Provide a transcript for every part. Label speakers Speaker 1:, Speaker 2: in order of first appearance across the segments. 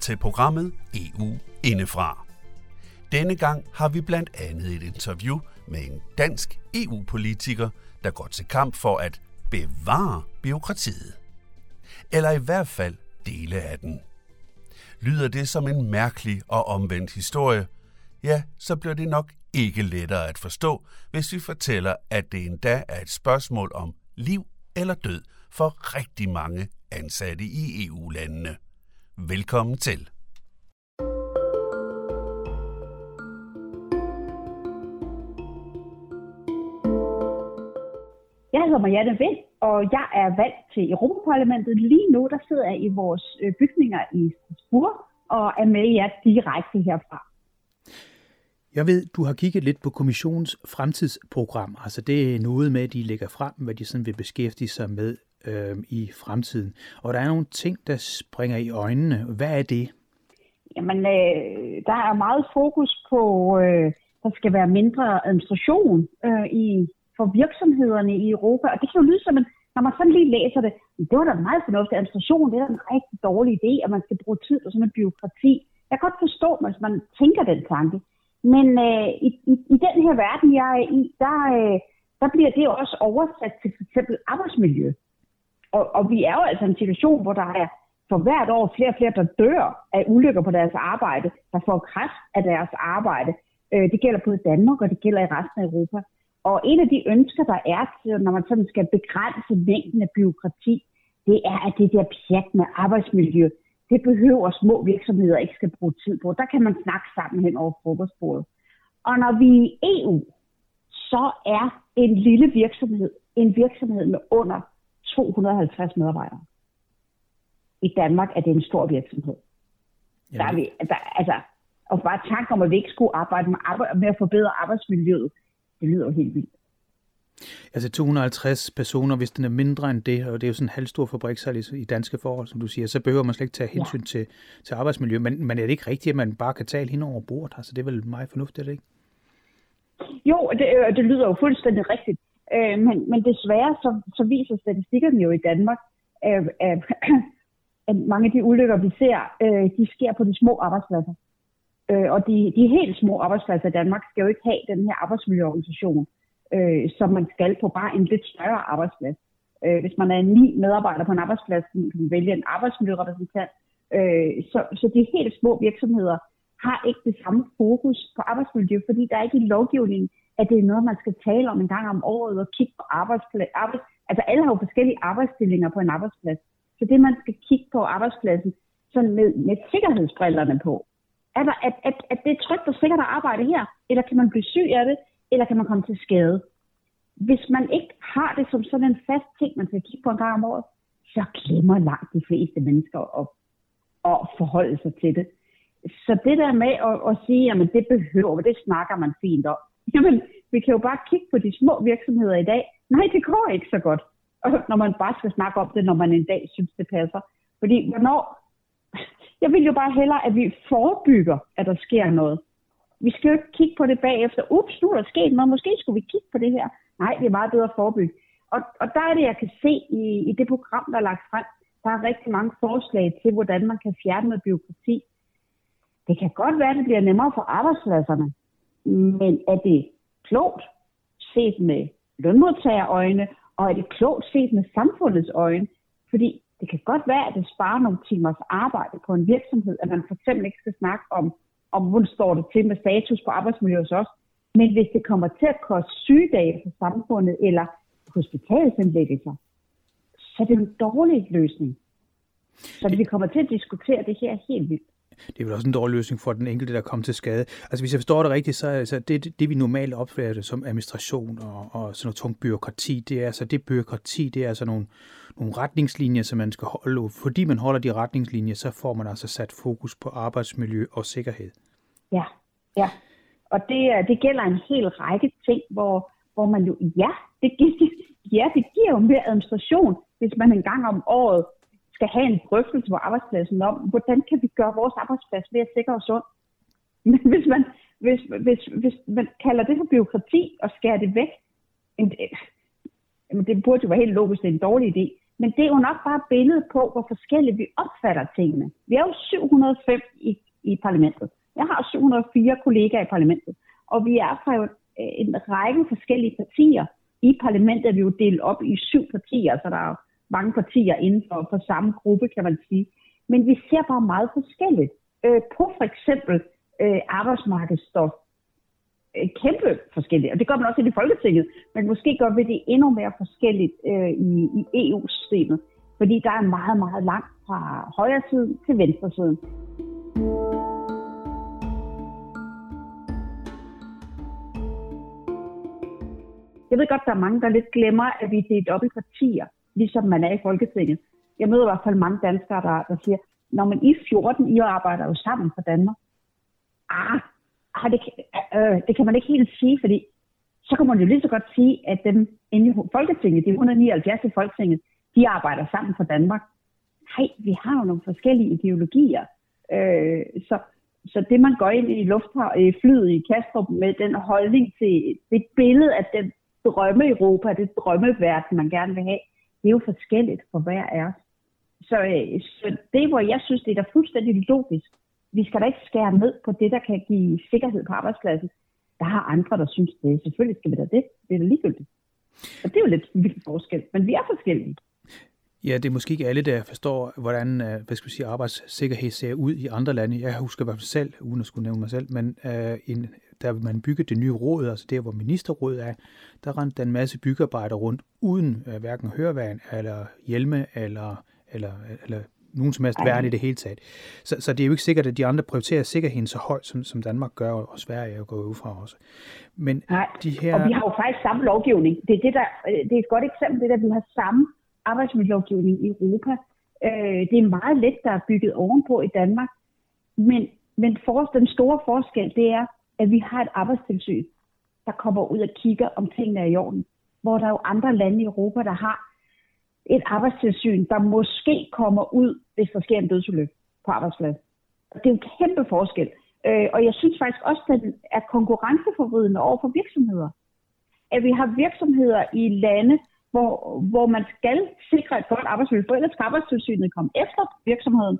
Speaker 1: til programmet EU Indefra. Denne gang har vi blandt andet et interview med en dansk EU-politiker, der går til kamp for at bevare byråkratiet. Eller i hvert fald dele af den. Lyder det som en mærkelig og omvendt historie, ja, så bliver det nok ikke lettere at forstå, hvis vi fortæller, at det endda er et spørgsmål om liv eller død for rigtig mange ansatte i EU-landene. Velkommen til.
Speaker 2: Jeg hedder Marianne Vind, og jeg er valgt til Europaparlamentet. Lige nu der sidder jeg i vores øh, bygninger i Strasbourg og er med jer direkte herfra.
Speaker 3: Jeg ved, du har kigget lidt på kommissionens fremtidsprogram. Altså det er noget med, at de lægger frem, hvad de sådan vil beskæftige sig med øh, i fremtiden. Og der er nogle ting, der springer i øjnene. Hvad er det?
Speaker 2: Jamen, øh, der er meget fokus på, øh, der skal være mindre administration øh, i, for virksomhederne i Europa. Og det kan jo lyde som en, når man sådan lige læser det, det var da meget fornuftigt. Administration, det er da en rigtig dårlig idé, at man skal bruge tid på sådan en byråkrati. Jeg kan godt forstå, hvis man tænker den tanke. Men øh, i, i, i den her verden, jeg er i, der, øh, der bliver det også oversat til f.eks. arbejdsmiljø. Og, og vi er jo altså i en situation, hvor der er for hvert år flere og flere, der dør af ulykker på deres arbejde, der får kræft af deres arbejde. Øh, det gælder både i Danmark, og det gælder i resten af Europa. Og en af de ønsker, der er, når man sådan skal begrænse mængden af byråkrati, det er, at det der pjat med arbejdsmiljø, det behøver små virksomheder ikke skal bruge tid på. Der kan man snakke sammen hen over frokostbordet. Og når vi er i EU, så er en lille virksomhed en virksomhed med under 250 medarbejdere. I Danmark er det en stor virksomhed. Jamen. Der er vi, der, altså, og bare tanken om, at vi ikke skulle arbejde med, arbejde, med at forbedre arbejdsmiljøet, det lyder jo helt vildt.
Speaker 3: Altså 250 personer, hvis den er mindre end det, og det er jo sådan en halvstor fabrik, så i danske forhold, som du siger, så behøver man slet ikke tage hensyn ja. til, til arbejdsmiljø. Men, men er det ikke rigtigt, at man bare kan tale hende over bordet? Altså det er vel meget fornuftigt, ikke?
Speaker 2: Jo, det, øh, det lyder jo fuldstændig rigtigt. Øh, men, men desværre så, så viser statistikkerne jo i Danmark, øh, øh, at mange af de ulykker, vi ser, øh, de sker på de små arbejdspladser. Øh, og de, de helt små arbejdspladser i Danmark skal jo ikke have den her arbejdsmiljøorganisation, øh, som man skal på bare en lidt større arbejdsplads. Øh, hvis man er ni medarbejder på en arbejdsplads, kan man vælge en arbejdsmiljørepræsentant. Øh, så, så de helt små virksomheder har ikke det samme fokus på arbejdsmiljø, fordi der er ikke i lovgivningen, at det er noget, man skal tale om en gang om året og kigge på arbejdsplads. Arbejds, altså alle har jo forskellige arbejdsstillinger på en arbejdsplads. Så det, man skal kigge på arbejdspladsen, sådan med, med sikkerhedsbrillerne på, er der, at, at, at det er trygt og sikkert at arbejde her, eller kan man blive syg af det, eller kan man komme til skade. Hvis man ikke har det som sådan en fast ting, man skal kigge på en gang om året, så glemmer langt de fleste mennesker at, at forholde sig til det. Så det der med at, at sige, at det behøver, det snakker man fint om. Jamen, vi kan jo bare kigge på de små virksomheder i dag. Nej, det går ikke så godt. Og når man bare skal snakke om det, når man en dag synes, det passer. Fordi hvornår... Jeg vil jo bare hellere, at vi forebygger, at der sker noget. Vi skal jo ikke kigge på det bagefter. Ups, nu er der sket noget. Måske skulle vi kigge på det her. Nej, det er meget bedre at forebygge. Og, og der er det, jeg kan se i, i det program, der er lagt frem. Der er rigtig mange forslag til, hvordan man kan fjerne noget byråkrati. Det kan godt være, at det bliver nemmere for arbejdspladserne. Men er det klogt set med lønmodtagerøjne, og er det klogt set med samfundets øjne? Fordi det kan godt være, at det sparer nogle timers arbejde på en virksomhed, at man for eksempel ikke skal snakke om, om hvordan står det til med status på arbejdsmiljøet hos os. Men hvis det kommer til at koste sygedage for samfundet eller hospitalsindlæggelser, så er det en dårlig løsning. Så vi kommer til at diskutere det her helt vildt
Speaker 3: det er vel også en dårlig løsning for den enkelte, der kommer til skade. Altså hvis jeg forstår det rigtigt, så er altså, det, det, vi normalt opfatter som administration og, og sådan noget tungt byråkrati, det er altså det byråkrati, det er altså nogle, nogle retningslinjer, som man skal holde. Fordi man holder de retningslinjer, så får man altså sat fokus på arbejdsmiljø og sikkerhed.
Speaker 2: Ja, ja. Og det, det gælder en hel række ting, hvor, hvor man jo, ja, det, ja, det giver jo mere administration, hvis man en gang om året skal have en drøftelse på arbejdspladsen om, hvordan kan vi gøre vores arbejdsplads mere sikker og sund. Men hvis man, hvis, hvis, hvis man kalder det for byråkrati og skærer det væk, jamen det burde jo være helt logisk, det er en dårlig idé. Men det er jo nok bare billedet på, hvor forskelligt vi opfatter tingene. Vi er jo 705 i, i parlamentet. Jeg har 704 kollegaer i parlamentet. Og vi er fra øh, en række forskellige partier. I parlamentet er vi jo delt op i syv partier, så der er mange partier inden for, for samme gruppe, kan man sige. Men vi ser bare meget forskelligt øh, på for eksempel øh, arbejdsmarkedsstof. Øh, kæmpe forskelligt, og det gør man også i Folketinget, men måske gør vi det endnu mere forskelligt øh, i, i EU-systemet, fordi der er meget, meget langt fra højre side til venstre side. Jeg ved godt, der er mange, der lidt glemmer, at vi er delt op i partier, ligesom man er i Folketinget. Jeg møder i hvert fald mange danskere, der, der siger, når man i 14, I arbejder jo sammen for Danmark. Ah, ah det, øh, det kan man ikke helt sige, fordi så kan man jo lige så godt sige, at dem inde i Folketinget, de 179 i Folketinget, de arbejder sammen for Danmark. Nej, vi har jo nogle forskellige ideologier. Øh, så, så det, man går ind i lufthavn, flyet i Kastrup med den holdning til det billede af den drømme Europa, det drømmeverden, man gerne vil have, det er jo forskelligt for hver af os. Så, øh, så det, hvor jeg synes, det er da fuldstændig logisk. Vi skal da ikke skære ned på det, der kan give sikkerhed på arbejdspladsen. Der har andre, der synes det. Selvfølgelig skal vi da det. Det er da ligegyldigt. Og det er jo lidt vildt forskel, men vi er forskellige.
Speaker 3: Ja, det er måske ikke alle, der forstår, hvordan øh, hvad skal vi sige, arbejdssikkerhed ser ud i andre lande. Jeg husker i hvert fald selv, uden at skulle nævne mig selv, men uh, en, da man byggede det nye råd, altså der, hvor ministerrådet er, der rendte der en masse byggearbejder rundt, uden uh, hverken høreværn eller hjelme eller eller, eller nogen som helst værn i det hele taget. Så, så det er jo ikke sikkert, at de andre prioriterer sikkerheden så højt, som, som Danmark gør, og Sverige går ud fra også.
Speaker 2: Men Nej, de her... og vi har jo faktisk samme lovgivning. Det er, det, der, det er et godt eksempel, det der, vi har samme arbejdsmiljølovgivning i Europa. Øh, det er meget let, der er bygget ovenpå i Danmark. Men, men for, den store forskel, det er, at vi har et arbejdstilsyn, der kommer ud og kigger, om tingene er i orden. Hvor der er jo andre lande i Europa, der har et arbejdstilsyn, der måske kommer ud, hvis der sker en dødsulykke på arbejdspladsen. Det er en kæmpe forskel. Øh, og jeg synes faktisk også, at den er konkurrenceforvridende over for virksomheder. At vi har virksomheder i lande, hvor, hvor man skal sikre et godt arbejdsmiljø, for ellers skal arbejdstilsynet komme efter virksomheden.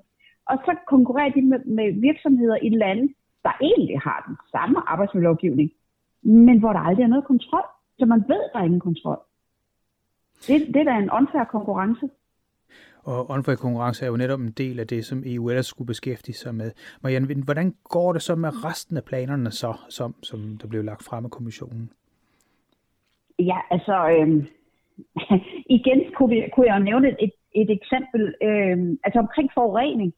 Speaker 2: Og så konkurrerer de med, med virksomheder i lande, der egentlig har den samme arbejdsmiljølovgivning, men hvor der aldrig er noget kontrol. Så man ved, der er ingen kontrol. Det, det er da en unfair konkurrence.
Speaker 3: Og unfair konkurrence er jo netop en del af det, som EU ellers skulle beskæftige sig med. Marianne, hvordan går det så med resten af planerne, så, som, som der blev lagt frem af kommissionen?
Speaker 2: Ja, altså, øh, igen kunne, vi, kunne jeg nævne et, et eksempel, øh, altså omkring forurening.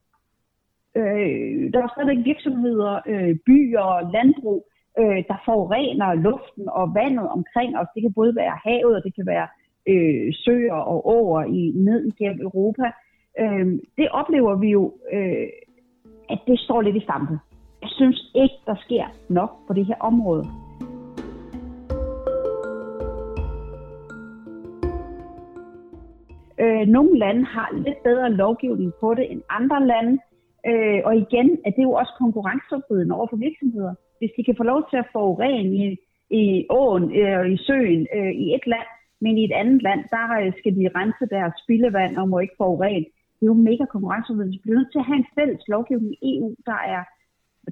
Speaker 2: Øh, der er stadigvæk virksomheder, øh, byer og landbrug, øh, der forurener luften og vandet omkring os. Det kan både være havet, og det kan være øh, søer og åer i, ned igennem Europa. Øh, det oplever vi jo, øh, at det står lidt i stampe. Jeg synes ikke, der sker nok på det her område. Øh, nogle lande har lidt bedre lovgivning på det end andre lande. Øh, og igen er det jo også konkurrenceforbrydende over for virksomheder. Hvis de kan få lov til at forurene i, i åen øh, i søen øh, i et land, men i et andet land, der øh, skal de rense deres spildevand og må ikke forurene. Det er jo mega konkurrenceforbrydende. Vi bliver nødt til at have en fælles lovgivning i EU, der er,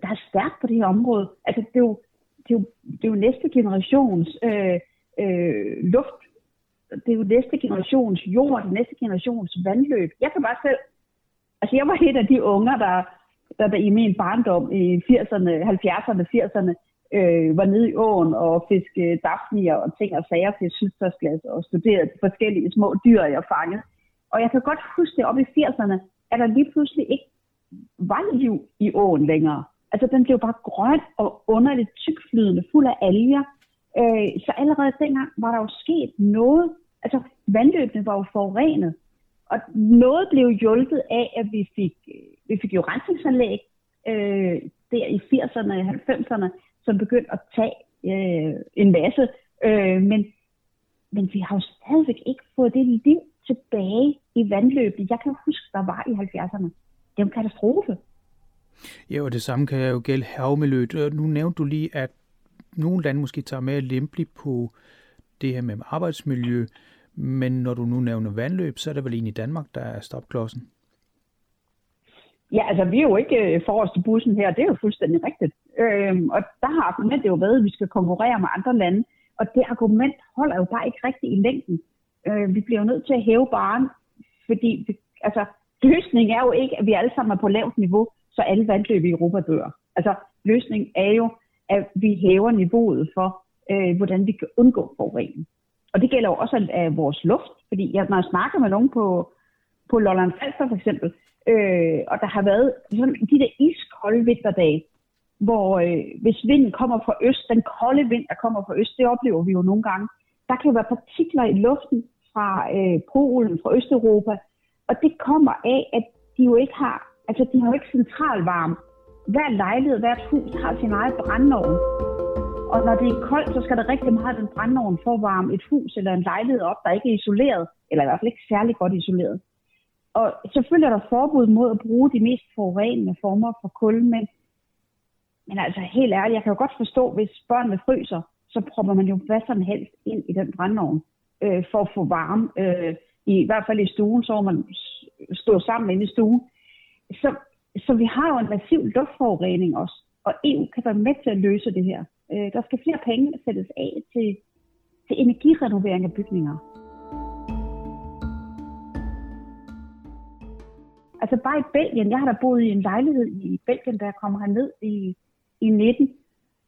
Speaker 2: der er stærk på det her område. Altså, det er jo, det er jo, det er jo næste generations øh, øh, luft. Det er jo næste generations jord, det næste generations vandløb. Jeg kan bare selv... Altså, jeg var et af de unger, der, der, der i min barndom i 80'erne, 70'erne, 80'erne, øh, var nede i åen og fiske daphnier og ting og sager til sydstørsglas og studerede de forskellige små dyr, jeg fangede. Og jeg kan godt huske det op i 80'erne, at der lige pludselig ikke var liv i åen længere. Altså den blev bare grøn og underligt tykflydende, fuld af alger. Øh, så allerede dengang var der jo sket noget. Altså vandløbene var jo forurenet. Og noget blev hjulpet af, at vi fik, vi fik jo rensningsanlæg øh, der i 80'erne og 90'erne, som begyndte at tage øh, en masse. Øh, men, men vi har jo stadigvæk ikke fået det liv tilbage i vandløbet, jeg kan huske, der var i 70'erne. Det er en katastrofe.
Speaker 3: Ja, og det samme kan jo gælde havmiljøet. Øh, nu nævnte du lige, at nogle lande måske tager mere lempeligt på det her med arbejdsmiljø, men når du nu nævner vandløb, så er det vel egentlig Danmark, der er stopklodsen?
Speaker 2: Ja, altså vi er jo ikke øh, forrest i bussen her, det er jo fuldstændig rigtigt. Øhm, og der har argumentet jo været, at vi skal konkurrere med andre lande, og det argument holder jo bare ikke rigtigt i længden. Øh, vi bliver jo nødt til at hæve baren, fordi vi, altså, løsningen er jo ikke, at vi alle sammen er på lavt niveau, så alle vandløb i Europa dør. Altså, løsningen er jo, at vi hæver niveauet for, øh, hvordan vi kan undgå forurening. Og det gælder jo også af vores luft, fordi jeg, når jeg snakker med nogen på, på Lolland Falster for eksempel, øh, og der har været sådan, de der iskolde vinterdage, hvor øh, hvis vinden kommer fra øst, den kolde vind, der kommer fra øst, det oplever vi jo nogle gange, der kan være partikler i luften fra øh, Polen, fra Østeuropa, og det kommer af, at de jo ikke har, altså de har jo ikke centralvarme. Hver lejlighed, hvert hus har sin egen brændeovn. Og når det er koldt, så skal der rigtig meget den brændeovn for at varme et hus eller en lejlighed op, der ikke er isoleret, eller i hvert fald ikke særlig godt isoleret. Og selvfølgelig er der forbud mod at bruge de mest forurenende former for kul, men, men altså helt ærligt, jeg kan jo godt forstå, hvis børnene fryser, så propper man jo hvad som helst ind i den brændeovn øh, for at få varme. Øh, I hvert fald i stuen, så man stå sammen inde i stuen. Så, så vi har jo en massiv luftforurening også, og EU kan være med til at løse det her. Øh, der skal flere penge sættes af til, til energirenovering af bygninger. Altså bare i Belgien, jeg har da boet i en lejlighed i Belgien, da jeg kommer herned i, i 19.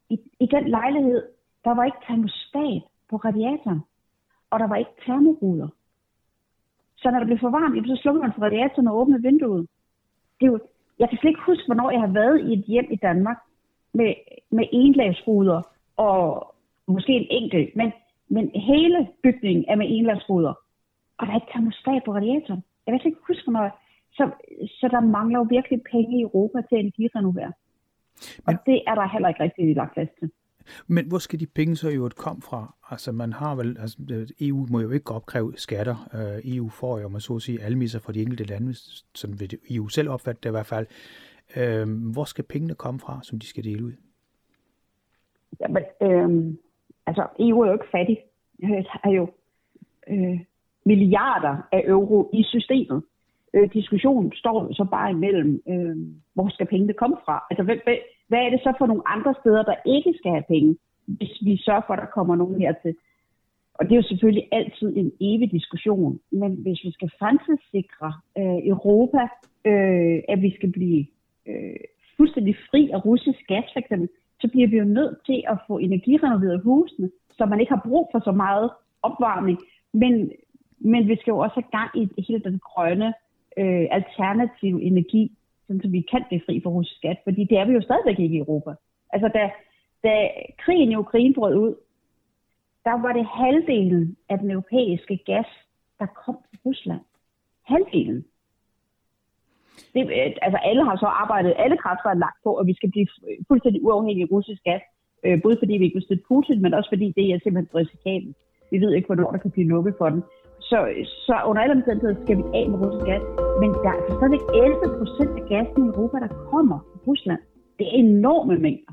Speaker 2: I, I den lejlighed, der var ikke termostat på radiatoren, og der var ikke termoruder. Så når det blev for varmt, så slukkede man for radiatoren og åbnede vinduet. Det er jo, jeg kan slet ikke huske, hvornår jeg har været i et hjem i Danmark med, med enlagsruder og måske en enkelt, men, men hele bygningen er med enlagsruder. Og der er ikke termostat på radiatoren. Jeg kan ikke huske, jeg, så, så der mangler jo virkelig penge i Europa til at energirenovere. Og det er der heller ikke rigtig lagt plads til.
Speaker 3: Men hvor skal de penge så jo komme fra? Altså man har vel, altså EU må jo ikke opkræve skatter. Uh, EU får jo, man så at sige, almisser fra de enkelte lande, vil EU selv opfatte det i hvert fald. Øh, hvor skal pengene komme fra, som de skal dele ud?
Speaker 2: Jamen, øh, altså EU er jo ikke fattig. Øh, der er jo øh, milliarder af euro i systemet øh, diskussionen står så bare imellem, øh, hvor skal pengene komme fra? Altså, hvad, hvad, hvad er det så for nogle andre steder, der ikke skal have penge, hvis vi sørger for, at der kommer nogen hertil? Og det er jo selvfølgelig altid en evig diskussion, men hvis vi skal fremtidssikre øh, Europa, øh, at vi skal blive øh, fuldstændig fri af russisk gas, for eksempel, så bliver vi jo nødt til at få energirenoveret husene, så man ikke har brug for så meget opvarmning. Men, men vi skal jo også have gang i hele den grønne øh, alternative energi, så vi kan blive fri for russisk gas, fordi det er vi jo stadigvæk ikke i Europa. Altså da, da krigen i Ukraine brød ud, der var det halvdelen af den europæiske gas, der kom fra Rusland. Halvdelen. Det, altså alle har så arbejdet, alle kræfter er lagt på, at vi skal blive fuldstændig uafhængige af russisk gas, øh, både fordi vi ikke vil støtte Putin, men også fordi det er simpelthen risikabelt. Vi ved ikke, hvornår der kan blive lukket for den. Så, så under alle omstændigheder skal vi af med russisk gas. Men der er altså stadigvæk 11 procent af gassen i Europa, der kommer fra Rusland. Det er enorme mængder.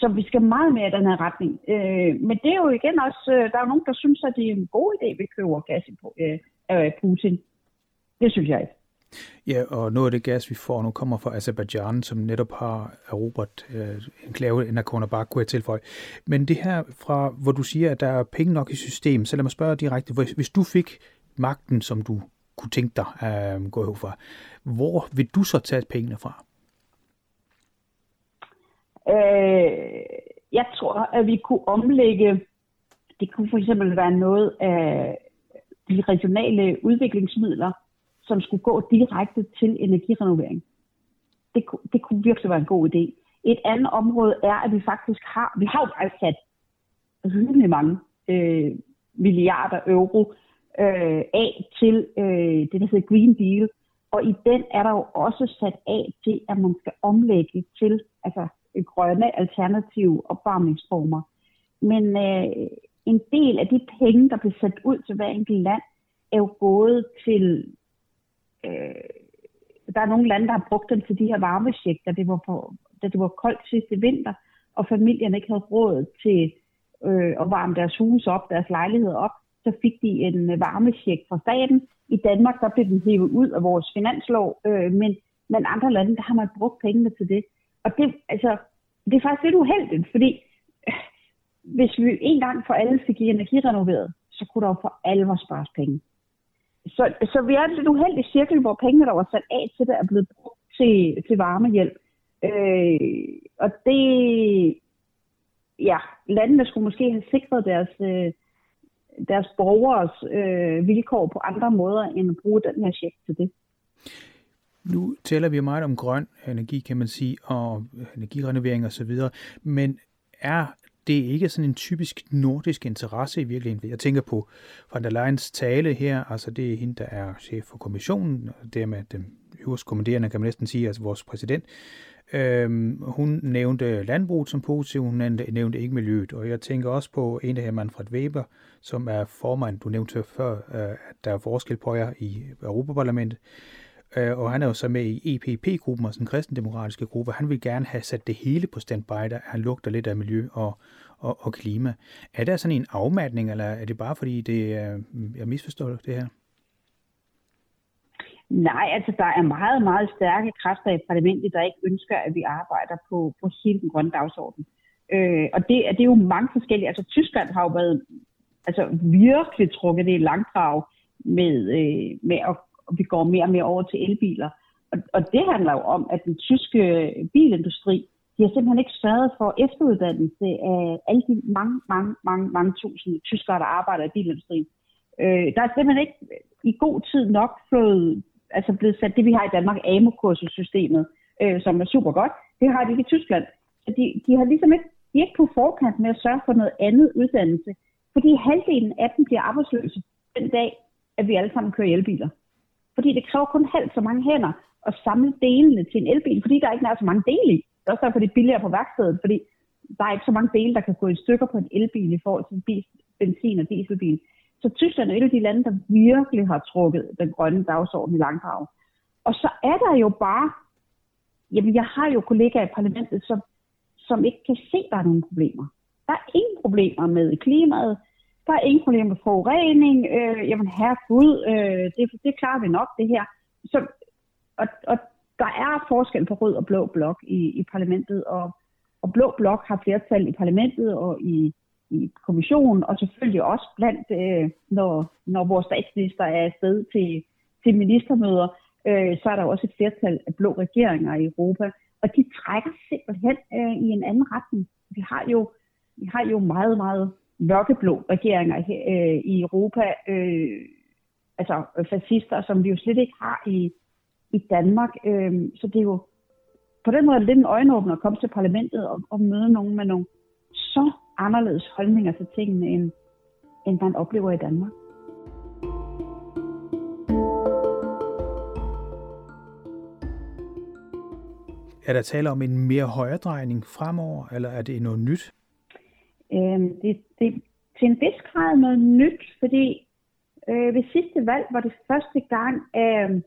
Speaker 2: Så vi skal meget mere i den her retning. Øh, men det er jo igen også, øh, der er jo nogen, der synes, at det er en god idé, at vi køber gas øh, af Putin. Det synes jeg ikke.
Speaker 3: Ja, og noget af det gas, vi får nu, kommer fra Azerbaijan, som netop har erobret øh, enklave i Nagorno-Karabakh, kunne jeg tilføje. Men det her fra, hvor du siger, at der er penge nok i systemet, så lad mig spørge direkte, hvis du fik magten, som du kunne tænke dig at øh, gå fra, hvor vil du så tage pengene fra?
Speaker 2: Øh, jeg tror, at vi kunne omlægge, det kunne for eksempel være noget af de regionale udviklingsmidler, som skulle gå direkte til energirenovering. Det, det kunne virkelig være en god idé. Et andet område er, at vi faktisk har, vi har jo afsat rimelig mange øh, milliarder euro øh, af til øh, det, der hedder Green Deal. Og i den er der jo også sat af til, at man skal omlægge til altså, grønne alternative opvarmningsformer. Men øh, en del af de penge, der bliver sat ud til hver enkelt land, er jo gået til øh, der er nogle lande, der har brugt dem til de her varmesjek, da det var, på, da det var koldt sidste vinter, og familierne ikke havde råd til øh, at varme deres hus op, deres lejlighed op. så fik de en øh, varmesjek fra staten. I Danmark, der blev den hævet ud af vores finanslov, øh, men, men andre lande, der har man brugt pengene til det. Og det, altså, det er faktisk lidt uheldigt, fordi øh, hvis vi en gang for alle fik energirenoveret, så kunne der jo for alvor spares penge. Så, så vi er et lidt uheldig cirkel, hvor pengene, der var sat af til det, er blevet brugt til, til varmehjælp. Øh, og det, ja, landene skulle måske have sikret deres, øh, deres borgers øh, vilkår på andre måder, end at bruge den her check til det.
Speaker 3: Nu taler vi meget om grøn energi, kan man sige, og energirenovering og så videre, men er det er ikke sådan en typisk nordisk interesse i virkeligheden. Jeg tænker på von der Leyen's tale her, altså det er hende, der er chef for kommissionen, og dermed den øverste kommanderende, kan man næsten sige, altså vores præsident. Øhm, hun nævnte landbruget som positiv, hun nævnte ikke miljøet, og jeg tænker også på en af her, Manfred Weber, som er formand, du nævnte før, øh, at der er forskel på jer i Europaparlamentet, øh, og han er jo så med i EPP-gruppen, altså den kristendemokratiske gruppe. Han vil gerne have sat det hele på standby, der han lugter lidt af miljø og, og, og klima. Er der sådan en afmatning, eller er det bare fordi, det er, jeg misforstår det her?
Speaker 2: Nej, altså der er meget, meget stærke kræfter i parlamentet, der ikke ønsker, at vi arbejder på, på hele den grønne dagsorden. Øh, og det, det er jo mange forskellige. Altså Tyskland har jo været altså, virkelig trukket det i langdrag med, øh, med at vi går mere og mere over til elbiler. Og, og det handler jo om, at den tyske bilindustri, de har simpelthen ikke sørget for efteruddannelse af alle de mange, mange, mange, mange tusind tyskere, der arbejder i bilindustrien. Øh, der er simpelthen ikke i god tid nok fået, altså blevet sat det, vi har i Danmark, AMO-kursussystemet, øh, som er super godt. Det har de ikke i Tyskland. Så de, de har ligesom ikke, de er ikke på forkant med at sørge for noget andet uddannelse, fordi halvdelen af dem bliver arbejdsløse den dag, at vi alle sammen kører elbiler. Fordi det kræver kun halvt så mange hænder at samle delene til en elbil, fordi der ikke er så mange dele i. Det er også derfor, det er billigere på værkstedet, fordi der er ikke så mange dele, der kan gå i stykker på en elbil i forhold til en benzin- og dieselbil. Så Tyskland er et af de lande, der virkelig har trukket den grønne dagsorden i langdrag. Og så er der jo bare, jamen jeg har jo kollegaer i parlamentet, som, som ikke kan se, at der er nogle problemer. Der er ingen problemer med klimaet, der er ingen problemer med forurening. Øh, jamen herregud, øh, det, det klarer vi nok, det her. Så, og, og der er forskel på rød og blå blok i, i parlamentet, og, og blå blok har flertal i parlamentet og i, i kommissionen, og selvfølgelig også blandt, øh, når, når vores statsminister er afsted til, til ministermøder, øh, så er der også et flertal af blå regeringer i Europa, og de trækker simpelthen øh, i en anden retning. Vi har jo, vi har jo meget, meget mørkeblå regeringer øh, i Europa, øh, altså øh, fascister, som vi jo slet ikke har i, i Danmark. Øh, så det er jo på den måde lidt en øjenåbner at komme til parlamentet og, og møde nogen med nogle så anderledes holdninger til tingene, end, end man oplever i Danmark.
Speaker 3: Er der tale om en mere højredrejning fremover, eller er det noget nyt?
Speaker 2: Øh, det, det til en vis grad noget nyt, fordi øh, ved sidste valg var det første gang, at øh,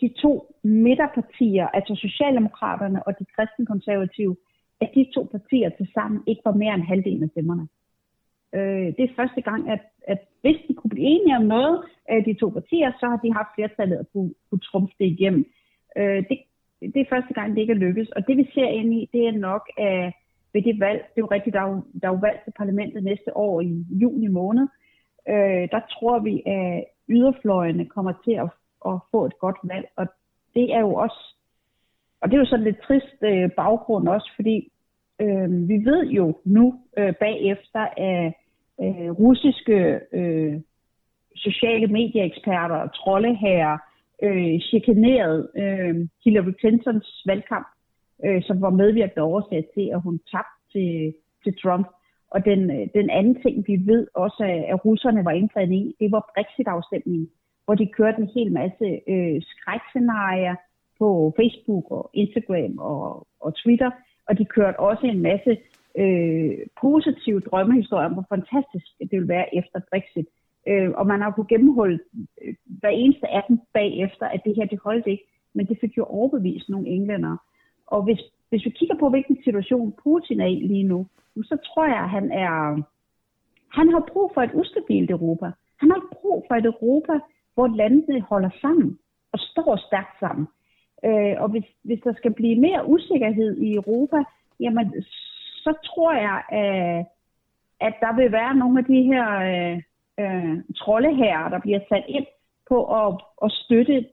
Speaker 2: de to midterpartier, altså Socialdemokraterne og de kristenkonservative, at de to partier til sammen ikke var mere end halvdelen af stemmerne. Øh, det er første gang, at, at hvis de kunne blive enige om noget af de to partier, så har de haft flertallet at kunne, kunne trumfe det igennem. Øh, det, det er første gang, det ikke er lykkes. Og det vi ser ind i, det er nok, at ved det valg, det er jo rigtigt, der er jo, der er jo valg til parlamentet næste år i juni måned, øh, der tror vi, at yderfløjene kommer til at, at få et godt valg, og det er jo også, og det er jo sådan lidt trist øh, baggrund også, fordi øh, vi ved jo nu øh, bagefter, at øh, russiske øh, sociale medieeksperter og troldeherrer øh, chikanerede øh, Hillary Clintons valgkamp øh, som var medvirkende årsag til, at hun tabte til, til Trump. Og den, øh, den anden ting, vi ved også, at russerne var indtaget i, det var Brexit-afstemningen, hvor de kørte en hel masse øh, skrækscenarier på Facebook og Instagram og, og Twitter, og de kørte også en masse øh, positive drømmehistorier om, hvor fantastisk det ville være efter Brexit. Øh, og man har kunnet gennemholde øh, hver eneste af dem bagefter, at det her, det holdt ikke. Men det fik jo overbevist nogle englænder. Og hvis, hvis vi kigger på, hvilken situation Putin er i lige nu, så tror jeg, at han er, han har brug for et ustabilt Europa. Han har brug for et Europa, hvor landene holder sammen og står stærkt sammen. Øh, og hvis, hvis der skal blive mere usikkerhed i Europa, jamen så tror jeg, at, at der vil være nogle af de her øh, øh, troldeherrer, der bliver sat ind på at, at støtte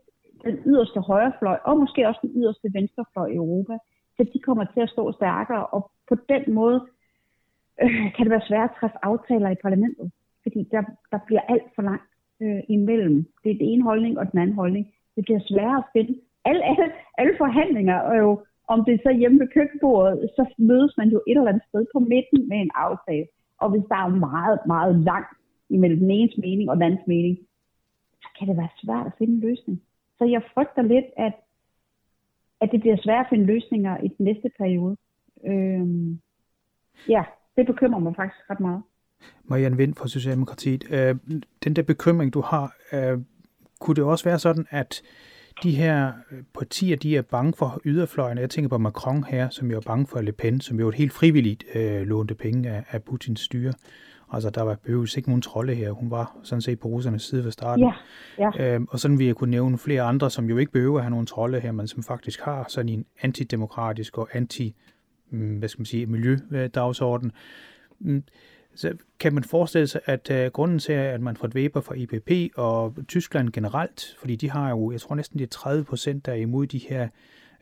Speaker 2: den yderste højrefløj, og måske også den yderste venstrefløj i Europa, så de kommer til at stå stærkere, og på den måde øh, kan det være svært at træffe aftaler i parlamentet, fordi der, der bliver alt for langt øh, imellem. Det er den ene holdning og den anden holdning. Det bliver sværere at finde. Alle, alle, alle forhandlinger, og jo, om det er så hjemme ved køkkenbordet, så mødes man jo et eller andet sted på midten med en aftale. Og hvis der er meget, meget langt imellem den enes mening og den andens mening, så kan det være svært at finde en løsning. Så jeg frygter lidt, at, at det bliver svært at finde løsninger i den næste periode. Øhm, ja, det bekymrer mig faktisk ret meget.
Speaker 3: Marianne Vind fra Socialdemokratiet, øh, den der bekymring, du har, øh, kunne det også være sådan, at de her øh, partier, de er bange for yderfløjen. Jeg tænker på Macron her, som jo er bange for Le Pen, som jo et helt frivilligt øh, lånte penge af, af Putins styre. Altså, der var behøves ikke nogen trolde her. Hun var sådan set på russernes side ved starten.
Speaker 2: Ja, ja.
Speaker 3: Øhm, og sådan vil jeg kunne nævne flere andre, som jo ikke behøver at have nogen trolde her, men som faktisk har sådan en antidemokratisk og anti, mm, hvad skal man sige, miljødagsorden. Mm, så kan man forestille sig, at uh, grunden til, at man får Weber fra EPP og Tyskland generelt, fordi de har jo, jeg tror næsten det er 30 procent, der er imod de her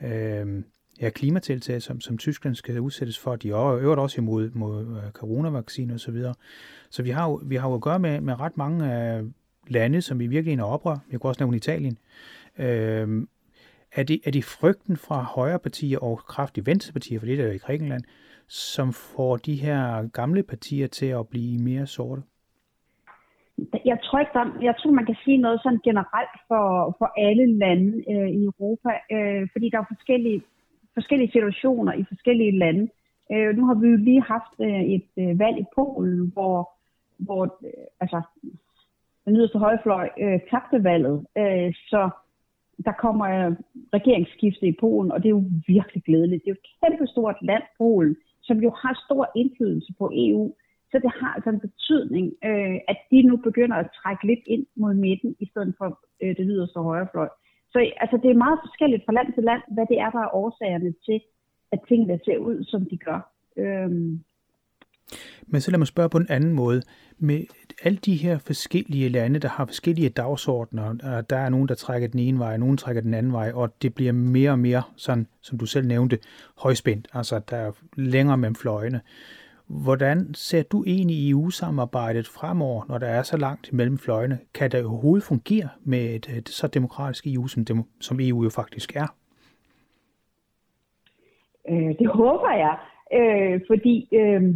Speaker 3: øh, ja, klimatiltag, som, som Tyskland skal udsættes for. De er øvrigt også imod mod, øh, coronavaccine osv. Så, videre. så vi har jo, vi har jo at gøre med, med ret mange uh, lande, som vi virkelig er oprør. Jeg kunne også nævne Italien. Øh, er det, er det frygten fra højre partier og kraftige venstrepartier, for det er jo i Grækenland, som får de her gamle partier til at blive mere sorte?
Speaker 2: Jeg tror ikke, der, jeg tror, man kan sige noget sådan generelt for, for alle lande øh, i Europa, øh, fordi der er forskellige, forskellige situationer i forskellige lande. Øh, nu har vi jo lige haft øh, et øh, valg i Polen, hvor, hvor øh, altså, den yderste højrefløj øh, tabte valget. Øh, så der kommer øh, regeringsskifte i Polen, og det er jo virkelig glædeligt. Det er jo et kæmpe stort land, Polen, som jo har stor indflydelse på EU. Så det har altså en betydning, øh, at de nu begynder at trække lidt ind mod midten, i stedet for øh, det yderste højrefløj. Så altså, det er meget forskelligt fra land til land, hvad det er, der er årsagerne til, at tingene ser ud, som de gør. Øhm.
Speaker 3: Men så lad mig spørge på en anden måde. Med alle de her forskellige lande, der har forskellige dagsordner, der er nogen, der trækker den ene vej, nogen trækker den anden vej, og det bliver mere og mere, sådan, som du selv nævnte, højspændt, altså der er længere mellem fløjene. Hvordan ser du egentlig EU-samarbejdet fremover, når der er så langt mellem fløjene? Kan det overhovedet fungere med et, et så demokratisk EU, som, dem, som EU jo faktisk er?
Speaker 2: Øh, det håber jeg, øh, fordi øh,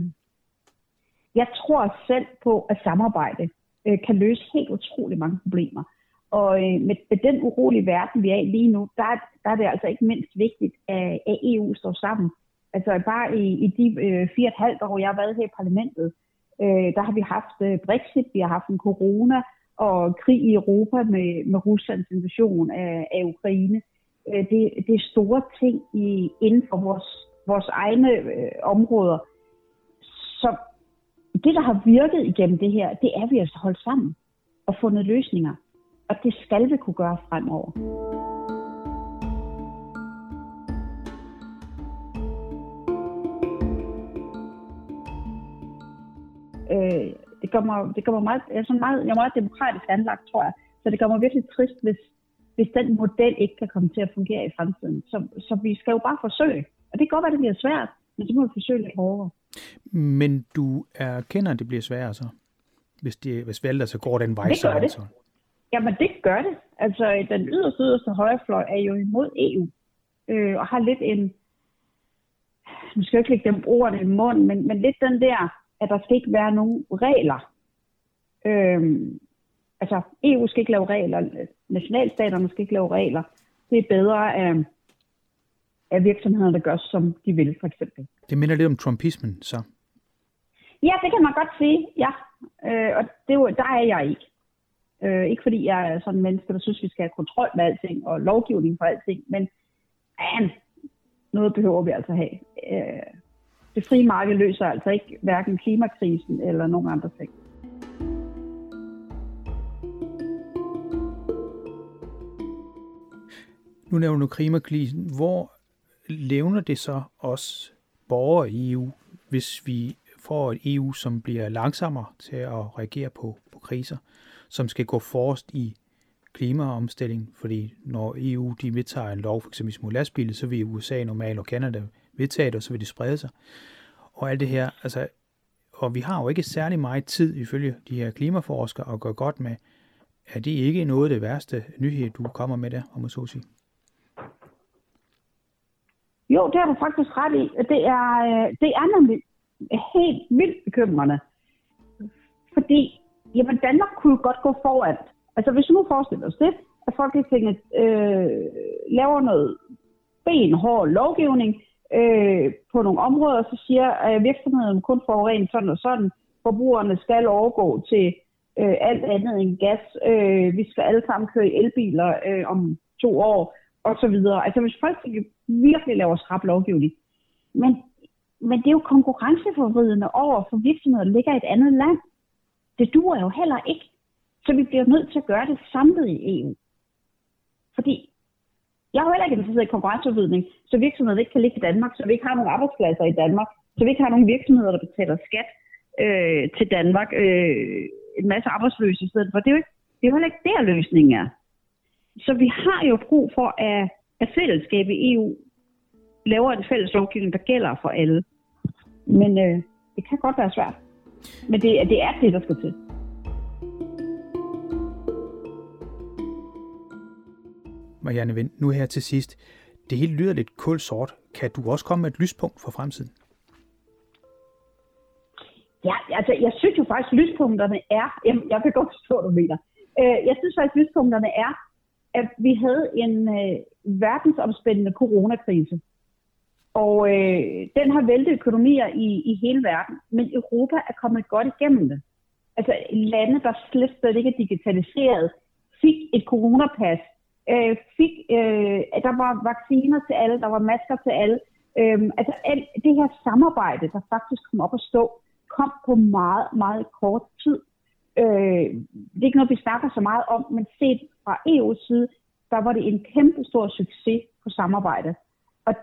Speaker 2: jeg tror selv på, at samarbejde øh, kan løse helt utrolig mange problemer. Og øh, med, med den urolige verden, vi er i lige nu, der, der er det altså ikke mindst vigtigt, at, at EU står sammen. Altså bare i, i de øh, fire og et halvt år, jeg har været her i parlamentet, øh, der har vi haft øh, Brexit, vi har haft en corona og krig i Europa med, med Ruslands invasion af, af Ukraine. Øh, det, det er store ting i, inden for vores, vores egne øh, områder. Så det, der har virket igennem det her, det er, at vi har holdt sammen og fundet løsninger. Og det skal vi kunne gøre fremover. Øh, det kommer, det kommer meget, jeg, er sådan meget, jeg er meget demokratisk anlagt, tror jeg. Så det kommer virkelig trist, hvis, hvis den model ikke kan komme til at fungere i fremtiden. Så, så vi skal jo bare forsøge. Og det kan godt være, det bliver svært, men så må vi forsøge lidt hårdere.
Speaker 3: Men du erkender, at det bliver sværere så? Hvis, de, hvis valget så går den vej,
Speaker 2: det
Speaker 3: så
Speaker 2: det.
Speaker 3: altså.
Speaker 2: Jamen, det gør det. Altså, den yderste, yderste højrefløj er jo imod EU, øh, og har lidt en, nu skal jeg ikke lægge dem ordene i munden, men, men lidt den der, at der skal ikke være nogen regler. Øh, altså, EU skal ikke lave regler, nationalstaterne skal ikke lave regler. Det er bedre af, af virksomheder, der gør, som de vil, for eksempel.
Speaker 3: Det minder lidt om trumpismen, så.
Speaker 2: Ja, det kan man godt sige, ja. Øh, og det, der er jeg ikke. Øh, ikke fordi jeg er sådan en menneske, der synes, vi skal have kontrol med alting og lovgivning for alting, men man, noget behøver vi altså have. Øh, det frie marked løser altså ikke hverken klimakrisen eller nogen andre ting.
Speaker 3: Nu nævner du klimakrisen. Hvor levner det så os borgere i EU, hvis vi får et EU, som bliver langsommere til at reagere på, på kriser, som skal gå forrest i klimaomstilling, fordi når EU de vedtager en lov, f.eks. mod lastbiler, så vil USA normalt og Canada vedtage det, og så vil det sprede sig. Og alt det her, altså, og vi har jo ikke særlig meget tid, ifølge de her klimaforskere, at gøre godt med. Er det ikke noget af det værste nyhed, du kommer med der, om at så sige?
Speaker 2: Jo, det har du faktisk ret i. Det er, øh, det er nemlig helt vildt bekymrende. Fordi, jamen Danmark kunne godt gå foran. Altså hvis vi nu forestiller os det, at Folketinget øh, laver noget benhård lovgivning øh, på nogle områder, så siger at virksomheden kun forurener sådan og sådan. Forbrugerne skal overgå til øh, alt andet end gas. Øh, vi skal alle sammen køre i elbiler øh, om to år og så videre. Altså hvis Folketinget virkelig laver skrab lovgivning. Men, men det er jo konkurrenceforvridende over for virksomheder, der ligger i et andet land. Det duer jo heller ikke. Så vi bliver nødt til at gøre det samlet i EU. Fordi jeg har heller ikke interesseret i konkurrenceudvidning, så virksomheder ikke kan ligge i Danmark, så vi ikke har nogen arbejdspladser i Danmark, så vi ikke har nogen virksomheder, der betaler skat øh, til Danmark, øh, en masse arbejdsløse i stedet for. Det er jo, ikke, det er jo heller ikke der løsningen er. Så vi har jo brug for, at, at fællesskabet i EU laver en fælles lovgivning, der gælder for alle. Men øh, det kan godt være svært. Men det, det er det, der skal til.
Speaker 3: Marianne Vind, nu her til sidst. Det hele lyder lidt kulsort. Kan du også komme med et lyspunkt for fremtiden?
Speaker 2: Ja, altså jeg synes jo faktisk, at lyspunkterne er, jeg, jeg kan godt forstå, hvad du mener. Øh, jeg synes faktisk, at lyspunkterne er, at vi havde en øh, verdensomspændende coronakrise. Og øh, den har væltet økonomier i, i hele verden. Men Europa er kommet godt igennem det. Altså lande, der slet, slet ikke er digitaliseret, fik et coronapas, øh, fik, øh, der var vacciner til alle, der var masker til alle. Øh, altså alt det her samarbejde, der faktisk kom op at stå, kom på meget, meget kort tid. Øh, det er ikke noget, vi snakker så meget om, men set fra EU's side, der var det en kæmpe stor succes på samarbejdet. Og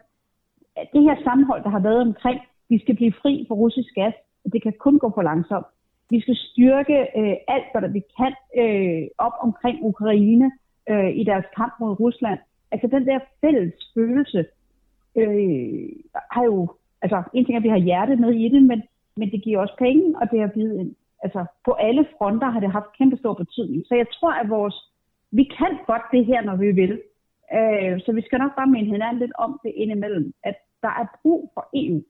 Speaker 2: det her sammenhold, der har været omkring, vi skal blive fri for russisk gas, det kan kun gå for langsomt. Vi skal styrke øh, alt, hvad der vi kan øh, op omkring Ukraine øh, i deres kamp mod Rusland. Altså den der fælles følelse øh, har jo, altså en ting er, at vi har hjertet med i det, men, men det giver også penge, og det har givet en, altså på alle fronter har det haft kæmpe stor betydning. Så jeg tror, at vores, vi kan godt det her, når vi vil. Øh, så vi skal nok bare minde hinanden lidt om det indimellem, at der er brug for EU.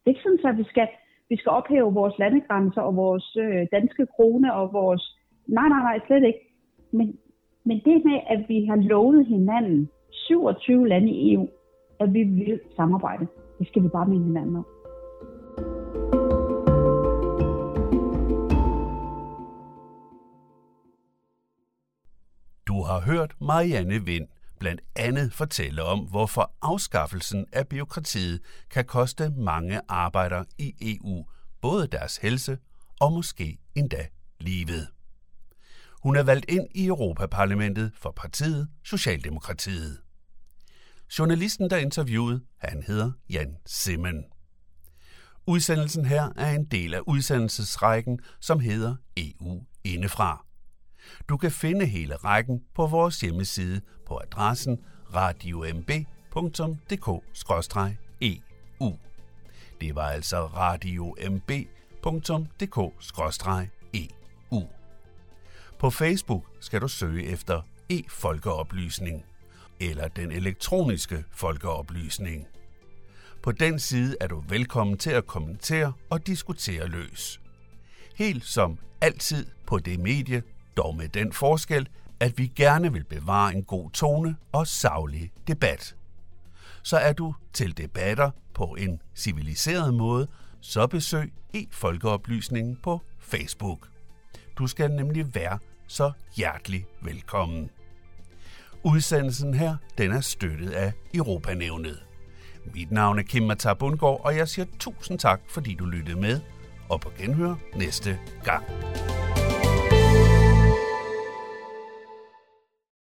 Speaker 2: Det er ikke sådan, at vi skal, vi skal ophæve vores landegrænser og vores øh, danske krone og vores... Nej, nej, nej, slet ikke. Men, men det med, at vi har lovet hinanden, 27 lande i EU, at vi vil samarbejde, det skal vi bare minde hinanden om.
Speaker 1: Du har hørt Marianne Vind blandt andet fortælle om, hvorfor afskaffelsen af byråkratiet kan koste mange arbejdere i EU både deres helse og måske endda livet. Hun er valgt ind i Europaparlamentet for partiet Socialdemokratiet. Journalisten, der interviewede, han hedder Jan Simmen. Udsendelsen her er en del af udsendelsesrækken, som hedder EU Indefra. Du kan finde hele rækken på vores hjemmeside på adressen radiomb.dk-eu. Det var altså radiomb.dk-eu. På Facebook skal du søge efter e-folkeoplysning eller den elektroniske folkeoplysning. På den side er du velkommen til at kommentere og diskutere løs. Helt som altid på det medie, dog med den forskel, at vi gerne vil bevare en god tone og savlig debat. Så er du til debatter på en civiliseret måde, så besøg e-folkeoplysningen på Facebook. Du skal nemlig være så hjertelig velkommen. Udsendelsen her, den er støttet af Europanævnet. Mit navn er Kim Matar Bundgaard, og jeg siger tusind tak, fordi du lyttede med, og på genhør næste gang.